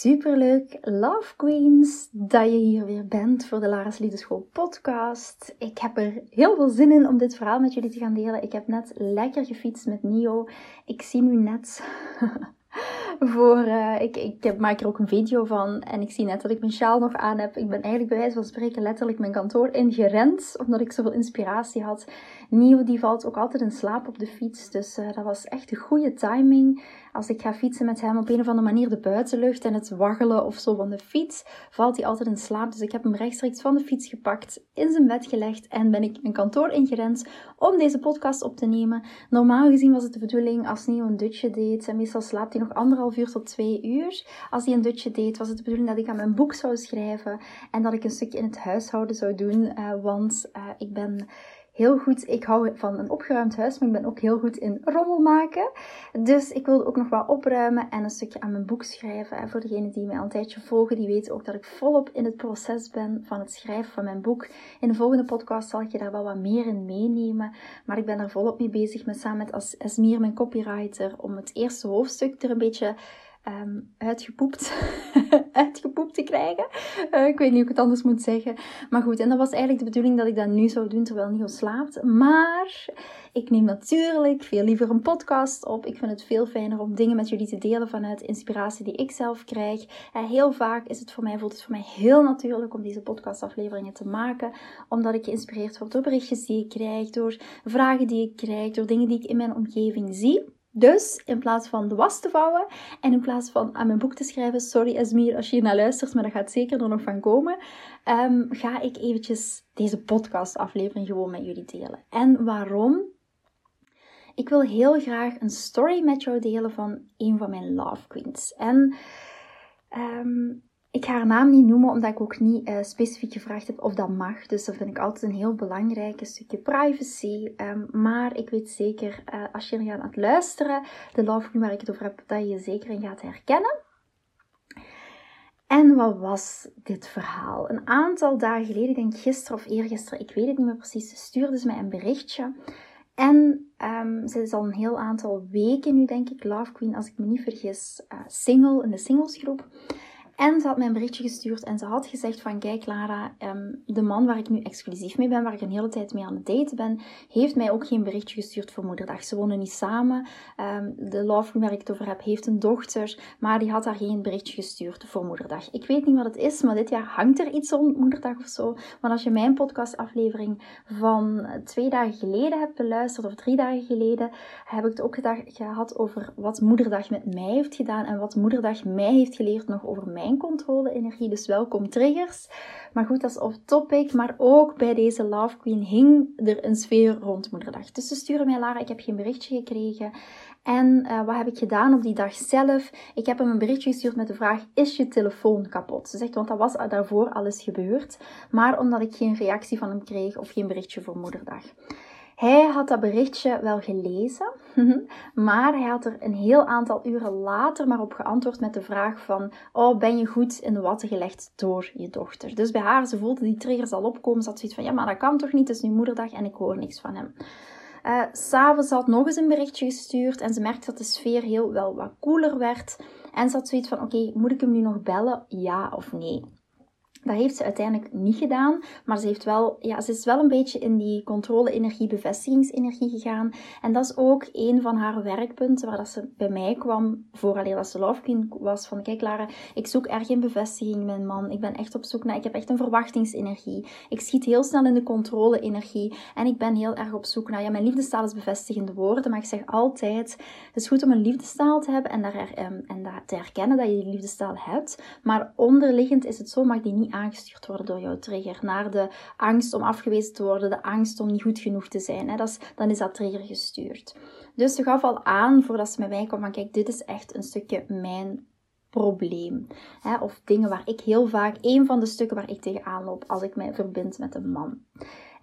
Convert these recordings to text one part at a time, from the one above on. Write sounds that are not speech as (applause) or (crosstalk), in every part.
Superleuk, Love Queens, dat je hier weer bent voor de Lara's Liefdeschool podcast. Ik heb er heel veel zin in om dit verhaal met jullie te gaan delen. Ik heb net lekker gefietst met Nio. Ik zie nu net voor, uh, ik, ik maak er ook een video van en ik zie net dat ik mijn sjaal nog aan heb. Ik ben eigenlijk bij wijze van spreken letterlijk mijn kantoor ingerend, omdat ik zoveel inspiratie had. Nio die valt ook altijd in slaap op de fiets, dus uh, dat was echt een goede timing als ik ga fietsen met hem op een of andere manier de buitenlucht en het waggelen of zo van de fiets, valt hij altijd in slaap. Dus ik heb hem rechtstreeks van de fiets gepakt, in zijn bed gelegd en ben ik mijn kantoor ingerend om deze podcast op te nemen. Normaal gezien was het de bedoeling als Neo een dutje deed, en meestal slaapt hij nog anderhalf uur tot twee uur. Als hij een dutje deed, was het de bedoeling dat ik aan mijn boek zou schrijven en dat ik een stukje in het huishouden zou doen, uh, want uh, ik ben heel goed. Ik hou van een opgeruimd huis, maar ik ben ook heel goed in rommel maken. Dus ik wilde ook nog wat opruimen en een stukje aan mijn boek schrijven. En voor degenen die mij al een tijdje volgen, die weten ook dat ik volop in het proces ben van het schrijven van mijn boek. In de volgende podcast zal ik je daar wel wat meer in meenemen. Maar ik ben er volop mee bezig met samen met Esmir, mijn copywriter, om het eerste hoofdstuk er een beetje um, uitgepoept, (laughs) uitgepoept te krijgen. Uh, ik weet niet hoe ik het anders moet zeggen. Maar goed, en dat was eigenlijk de bedoeling dat ik dat nu zou doen terwijl Nico slaapt. Maar ik neem natuurlijk veel liever een podcast op. Ik vind het veel fijner om dingen met jullie te delen vanuit inspiratie die ik zelf krijg. En heel vaak is het voor mij, voelt het voor mij heel natuurlijk om deze podcastafleveringen te maken. Omdat ik geïnspireerd word door berichtjes die ik krijg, door vragen die ik krijg, door dingen die ik in mijn omgeving zie. Dus in plaats van de was te vouwen en in plaats van aan mijn boek te schrijven, sorry Esmir als je hier naar luistert, maar dat gaat zeker er nog van komen, um, ga ik eventjes deze podcastaflevering gewoon met jullie delen. En waarom? Ik wil heel graag een story met jou delen van een van mijn love queens. En um, ik ga haar naam niet noemen, omdat ik ook niet uh, specifiek gevraagd heb of dat mag. Dus dat vind ik altijd een heel belangrijk stukje privacy. Um, maar ik weet zeker, uh, als je er gaat aan het luisteren, de love waar ik het over heb, dat je zeker in gaat herkennen. En wat was dit verhaal? Een aantal dagen geleden, ik denk gisteren of eergisteren, ik weet het niet meer precies, stuurde ze mij een berichtje. En um, ze is al een heel aantal weken nu, denk ik, Love Queen, als ik me niet vergis, uh, single in de singlesgroep. En ze had mij een berichtje gestuurd en ze had gezegd van kijk Lara, ehm, de man waar ik nu exclusief mee ben, waar ik een hele tijd mee aan het daten ben, heeft mij ook geen berichtje gestuurd voor moederdag. Ze wonen niet samen. Um, de love waar ik het over heb heeft een dochter, maar die had haar geen berichtje gestuurd voor moederdag. Ik weet niet wat het is, maar dit jaar hangt er iets rond moederdag of zo. Maar als je mijn podcastaflevering van twee dagen geleden hebt beluisterd, of drie dagen geleden, heb ik het ook gehad over wat moederdag met mij heeft gedaan en wat moederdag mij heeft geleerd nog over mij controle-energie. Dus welkom triggers. Maar goed, dat is off topic. Maar ook bij deze Love Queen hing er een sfeer rond moederdag. Dus ze sturen mij, Lara, ik heb geen berichtje gekregen. En uh, wat heb ik gedaan op die dag zelf? Ik heb hem een berichtje gestuurd met de vraag: Is je telefoon kapot? Ze zegt, want dat was daarvoor alles gebeurd. Maar omdat ik geen reactie van hem kreeg of geen berichtje voor moederdag. Hij had dat berichtje wel gelezen, (laughs) maar hij had er een heel aantal uren later maar op geantwoord met de vraag van, oh, ben je goed in de watten gelegd door je dochter? Dus bij haar, ze voelde die triggers al opkomen, ze had zoiets van, ja, maar dat kan toch niet, het is nu moederdag en ik hoor niks van hem. Uh, S'avonds had nog eens een berichtje gestuurd en ze merkte dat de sfeer heel wel wat koeler werd. En ze had zoiets van, oké, moet ik hem nu nog bellen? Ja of nee? Dat heeft ze uiteindelijk niet gedaan, maar ze, heeft wel, ja, ze is wel een beetje in die controle-energie, bevestigingsenergie gegaan. En dat is ook een van haar werkpunten waar dat ze bij mij kwam, vooraleer dat ze Queen was, van kijk Lara, ik zoek erg geen bevestiging mijn man. Ik ben echt op zoek naar, ik heb echt een verwachtingsenergie. Ik schiet heel snel in de controle-energie en ik ben heel erg op zoek naar, ja, mijn liefdestaal is bevestigende woorden, maar ik zeg altijd, het is goed om een liefdestaal te hebben en, daar, en te herkennen dat je die liefdestaal hebt, maar onderliggend is het zo, mag die niet aangestuurd worden door jouw trigger. Naar de angst om afgewezen te worden, de angst om niet goed genoeg te zijn. Hè. Dat is, dan is dat trigger gestuurd. Dus ze gaf al aan, voordat ze met mij kwam, van kijk, dit is echt een stukje mijn probleem. Hè, of dingen waar ik heel vaak, een van de stukken waar ik tegenaan loop als ik mij verbind met een man.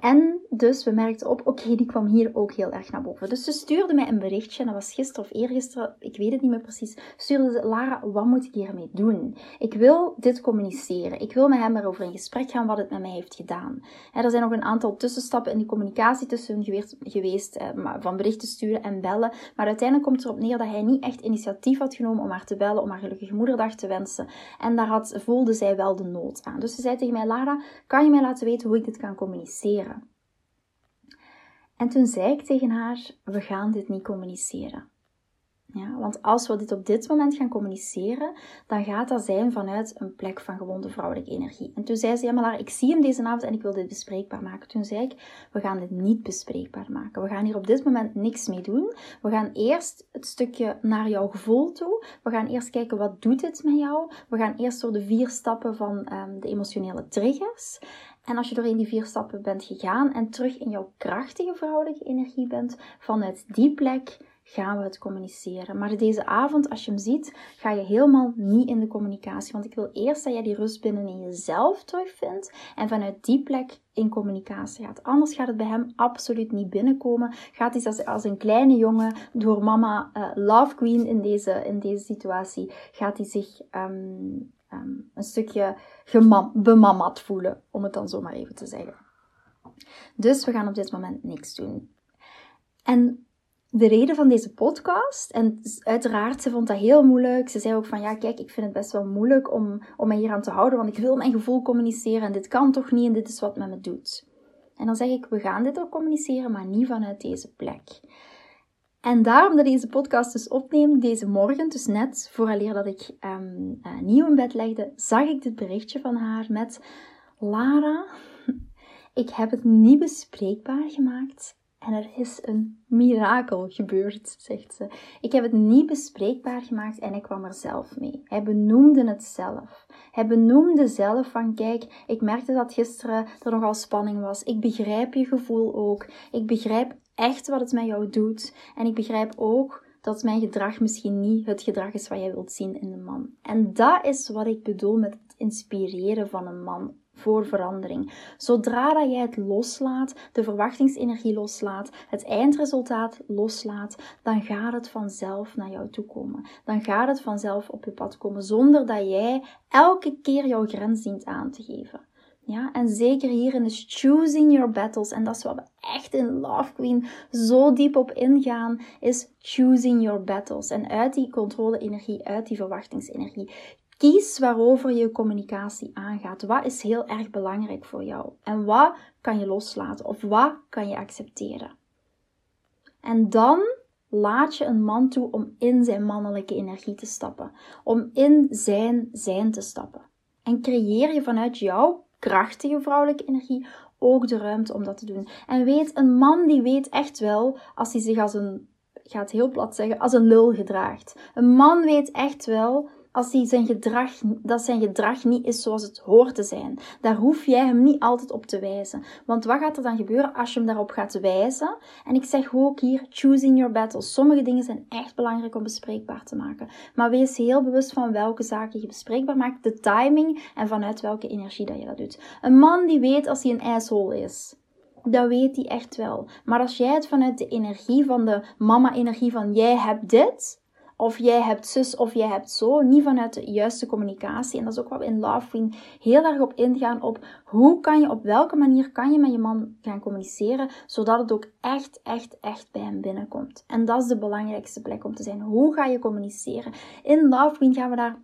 En dus we merkten op, oké, die kwam hier ook heel erg naar boven. Dus ze stuurde mij een berichtje, en dat was gisteren of eergisteren, ik weet het niet meer precies. Stuurde ze, Lara, wat moet ik hiermee doen? Ik wil dit communiceren. Ik wil met hem erover in gesprek gaan wat het met mij heeft gedaan. er zijn nog een aantal tussenstappen in die communicatie tussen hun geweest, eh, van berichten sturen en bellen. Maar uiteindelijk komt het erop neer dat hij niet echt initiatief had genomen om haar te bellen, om haar gelukkige moederdag te wensen. En daar had, voelde zij wel de nood aan. Dus ze zei tegen mij, Lara, kan je mij laten weten hoe ik dit kan communiceren? En toen zei ik tegen haar: We gaan dit niet communiceren. Ja, want als we dit op dit moment gaan communiceren, dan gaat dat zijn vanuit een plek van gewonde vrouwelijke energie. En toen zei ze, ja maar ik zie hem deze avond en ik wil dit bespreekbaar maken. Toen zei ik, we gaan dit niet bespreekbaar maken. We gaan hier op dit moment niks mee doen. We gaan eerst het stukje naar jouw gevoel toe. We gaan eerst kijken, wat doet dit met jou? We gaan eerst door de vier stappen van um, de emotionele triggers. En als je door in die vier stappen bent gegaan en terug in jouw krachtige vrouwelijke energie bent, vanuit die plek gaan we het communiceren. Maar deze avond, als je hem ziet, ga je helemaal niet in de communicatie. Want ik wil eerst dat jij die rust binnen in jezelf terugvindt en vanuit die plek in communicatie gaat. Anders gaat het bij hem absoluut niet binnenkomen. Gaat hij als, als een kleine jongen door mama uh, Love Queen in deze, in deze situatie, gaat hij zich um, Ehm, een stukje bemamat voelen, om het dan zo maar even te zeggen. Dus we gaan op dit moment niks doen. En de reden van deze podcast, en uiteraard, ze vond dat heel moeilijk. Ze zei ook van, ja, kijk, ik vind het best wel moeilijk om, om mij hier aan te houden, want ik wil mijn gevoel communiceren en dit kan toch niet en dit is wat met me doet. En dan zeg ik, we gaan dit ook communiceren, maar niet vanuit deze plek. En daarom dat ik deze podcast dus opneem, deze morgen, dus net vooraleer dat ik um, nieuw in bed legde, zag ik dit berichtje van haar met Lara, ik heb het niet bespreekbaar gemaakt en er is een mirakel gebeurd, zegt ze. Ik heb het niet bespreekbaar gemaakt en ik kwam er zelf mee. Hij benoemde het zelf. Hij benoemde zelf van, kijk, ik merkte dat gisteren er nogal spanning was. Ik begrijp je gevoel ook. Ik begrijp echt wat het met jou doet. En ik begrijp ook dat mijn gedrag misschien niet het gedrag is wat jij wilt zien in een man. En dat is wat ik bedoel met het inspireren van een man voor verandering. Zodra dat jij het loslaat, de verwachtingsenergie loslaat, het eindresultaat loslaat, dan gaat het vanzelf naar jou toe komen. Dan gaat het vanzelf op je pad komen, zonder dat jij elke keer jouw grens dient aan te geven. Ja, en zeker hierin is choosing your battles. En dat is wat we echt in Love Queen zo diep op ingaan, is choosing your battles. En uit die controle-energie, uit die verwachtingsenergie. Kies waarover je communicatie aangaat. Wat is heel erg belangrijk voor jou? En wat kan je loslaten? Of wat kan je accepteren? En dan laat je een man toe om in zijn mannelijke energie te stappen. Om in zijn zijn te stappen. En creëer je vanuit jouw krachtige vrouwelijke energie ook de ruimte om dat te doen. En weet, een man die weet echt wel als hij zich als een, gaat heel plat zeggen, als een lul gedraagt. Een man weet echt wel als hij zijn gedrag, dat zijn gedrag niet is zoals het hoort te zijn. Daar hoef jij hem niet altijd op te wijzen. Want wat gaat er dan gebeuren als je hem daarop gaat wijzen? En ik zeg ook hier, choosing your battles. Sommige dingen zijn echt belangrijk om bespreekbaar te maken. Maar wees heel bewust van welke zaken je bespreekbaar maakt, de timing en vanuit welke energie dat je dat doet. Een man die weet als hij een asshole is. Dat weet hij echt wel. Maar als jij het vanuit de energie van de mama-energie van jij hebt dit, of jij hebt zus of jij hebt zo, niet vanuit de juiste communicatie. En dat is ook wat we in Love Queen heel erg op ingaan, op hoe kan je, op welke manier kan je met je man gaan communiceren, zodat het ook echt, echt, echt bij hem binnenkomt. En dat is de belangrijkste plek om te zijn. Hoe ga je communiceren? In Love Queen gaan we daar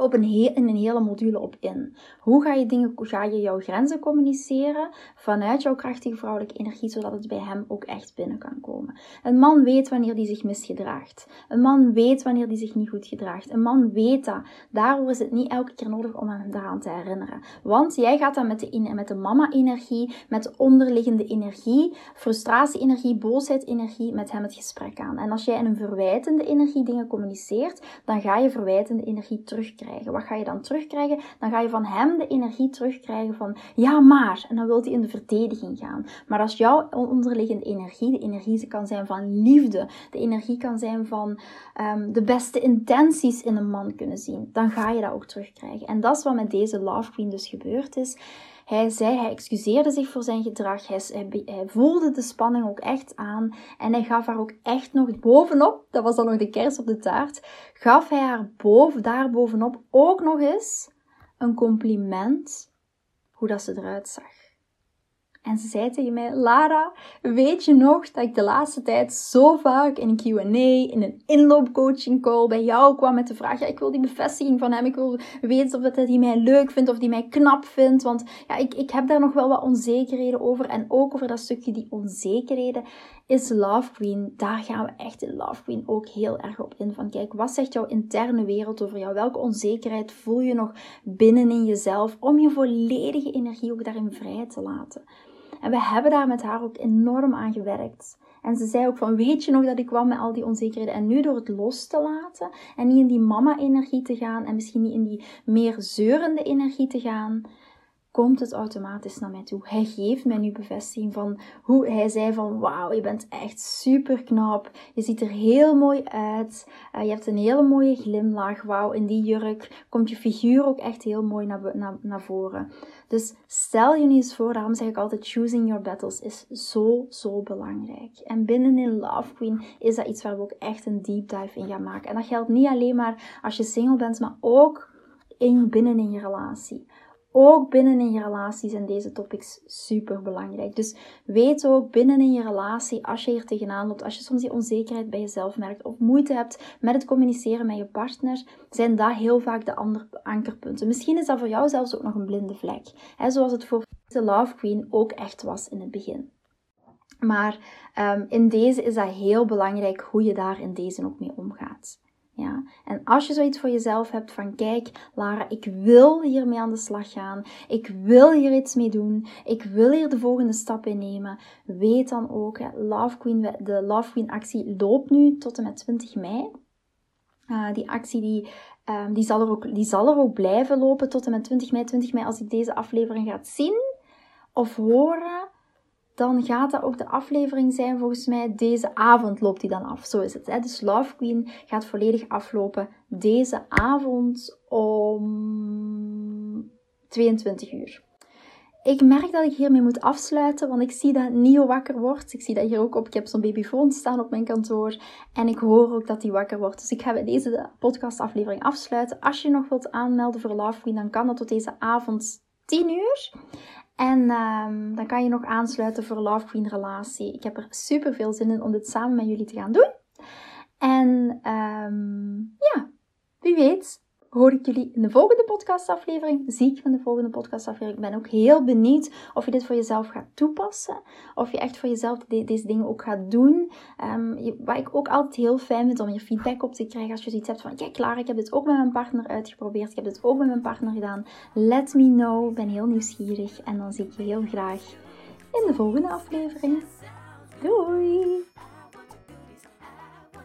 op een heel, in een hele module op in. Hoe ga je, dingen, ga je jouw grenzen communiceren vanuit jouw krachtige vrouwelijke energie, zodat het bij hem ook echt binnen kan komen. Een man weet wanneer hij zich misgedraagt. Een man weet wanneer hij zich niet goed gedraagt. Een man weet dat. Daarvoor is het niet elke keer nodig om hem daaraan te herinneren. Want jij gaat dan met de, met de mama-energie, met de onderliggende energie, frustratie-energie, boosheid-energie, met hem het gesprek aan. En als jij in een verwijtende energie dingen communiceert, dan ga je verwijtende energie terugkrijgen. Wat ga je dan terugkrijgen? Dan ga je van hem de energie terugkrijgen van ja, maar. En dan wil hij in de verdediging gaan. Maar als jouw onderliggende energie, de energie kan zijn van liefde, de energie kan zijn van um, de beste intenties in een man kunnen zien, dan ga je dat ook terugkrijgen. En dat is wat met deze Love Queen dus gebeurd is. Hij zei, hij excuseerde zich voor zijn gedrag. Hij, voelde de spanning ook echt aan. En hij gaf haar ook echt nog bovenop, dat was dan nog de kers op de taart, gaf hij haar boven, daar bovenop ook nog eens een compliment hoe dat ze eruit zag. En ze zei tegen mij: Lara, weet je nog dat ik de laatste tijd zo vaak in een QA, in een inloopcoaching call bij jou kwam met de vraag: ja, ik wil die bevestiging van hem. Ik wil weten of dat hij mij leuk vindt of die mij knap vindt. Want ja, ik, ik heb daar nog wel wat onzekerheden over. En ook over dat stukje die onzekerheden is Love Queen. Daar gaan we echt in Love Queen ook heel erg op in. Van kijk, wat zegt jouw interne wereld over jou? Welke onzekerheid voel je nog binnen in jezelf? Om je volledige energie ook daarin vrij te laten. En we hebben daar met haar ook enorm aan gewerkt. En ze zei ook van, weet je nog dat ik kwam met al die onzekerheden? En nu door het los te laten en niet in die mama-energie te gaan en misschien niet in die meer zeurende energie te gaan, komt het automatisch naar mij toe. Hij geeft mij nu bevestiging van hoe hij zei van wauw, je bent echt super knap. Je ziet er heel mooi uit. Uh, je hebt een hele mooie glimlach. Wauw, in die jurk komt je figuur ook echt heel mooi naar, naar, naar voren. Dus stel je nu eens voor, daarom zeg ik altijd choosing your battles is zo, zo belangrijk. En binnen in Love Queen is dat iets waar we ook echt een deep dive in gaan maken. En dat geldt niet alleen maar als je single bent, maar ook in, binnen in je relatie. Ook binnen in je relatie zijn deze topics super belangrijk. Dus weet ook binnen in je relatie, als je hier tegenaan loopt, als je soms die onzekerheid bij jezelf merkt of moeite hebt met het communiceren met je partner, zijn dat heel vaak de andere ankerpunten. Misschien is dat voor jou zelfs ook nog een blinde vlek. Hè, zoals het voor de Love Queen ook echt was in het begin. Maar um, in deze is dat heel belangrijk hoe je daar in deze ook mee omgaat. En als je zoiets voor jezelf hebt van kijk, Lara, ik wil hiermee aan de slag gaan. Ik wil hier iets mee doen. Ik wil hier de volgende stap in nemen. Weet dan ook, Love Queen, de Love Queen actie loopt nu tot en met 20 mei. Uh, die actie die, um, die, zal er ook, die zal er ook blijven lopen tot en met 20 mei. 20 mei als ik deze aflevering gaat zien of horen dan gaat dat ook de aflevering zijn. Volgens mij deze avond loopt die dan af. Zo is het. Hè? Dus Love Queen gaat volledig aflopen deze avond om 22 uur. Ik merk dat ik hiermee moet afsluiten, want ik zie dat Nio wakker wordt. Ik zie dat hier ook op. Ik heb zo'n babyfoon staan op mijn kantoor. En ik hoor ook dat hij wakker wordt. Dus ik ga bij deze podcastaflevering afsluiten. Als je nog wilt aanmelden voor Love Queen, dan kan dat tot deze avond 10 uur. En um, dan kan je nog aansluiten voor Love Queen Relatie. Ik heb er super veel zin in om dit samen met jullie te gaan doen. En um, ja, wie weet hoor ik jullie in de volgende podcastaflevering. Zie ik van de volgende podcastaflevering. Ik ben ook heel benieuwd of je dit voor jezelf gaat toepassen. Of je echt voor jezelf deze dingen ook gaat doen. Um, wat ik ook altijd heel fijn vind om je feedback op te krijgen. Als je zoiets hebt van, kijk klaar, ik heb dit ook met mijn partner uitgeprobeerd. Ik heb dit ook met mijn partner gedaan. Let me know. Ik ben heel nieuwsgierig. En dan zie ik je heel graag in de volgende aflevering. Doei!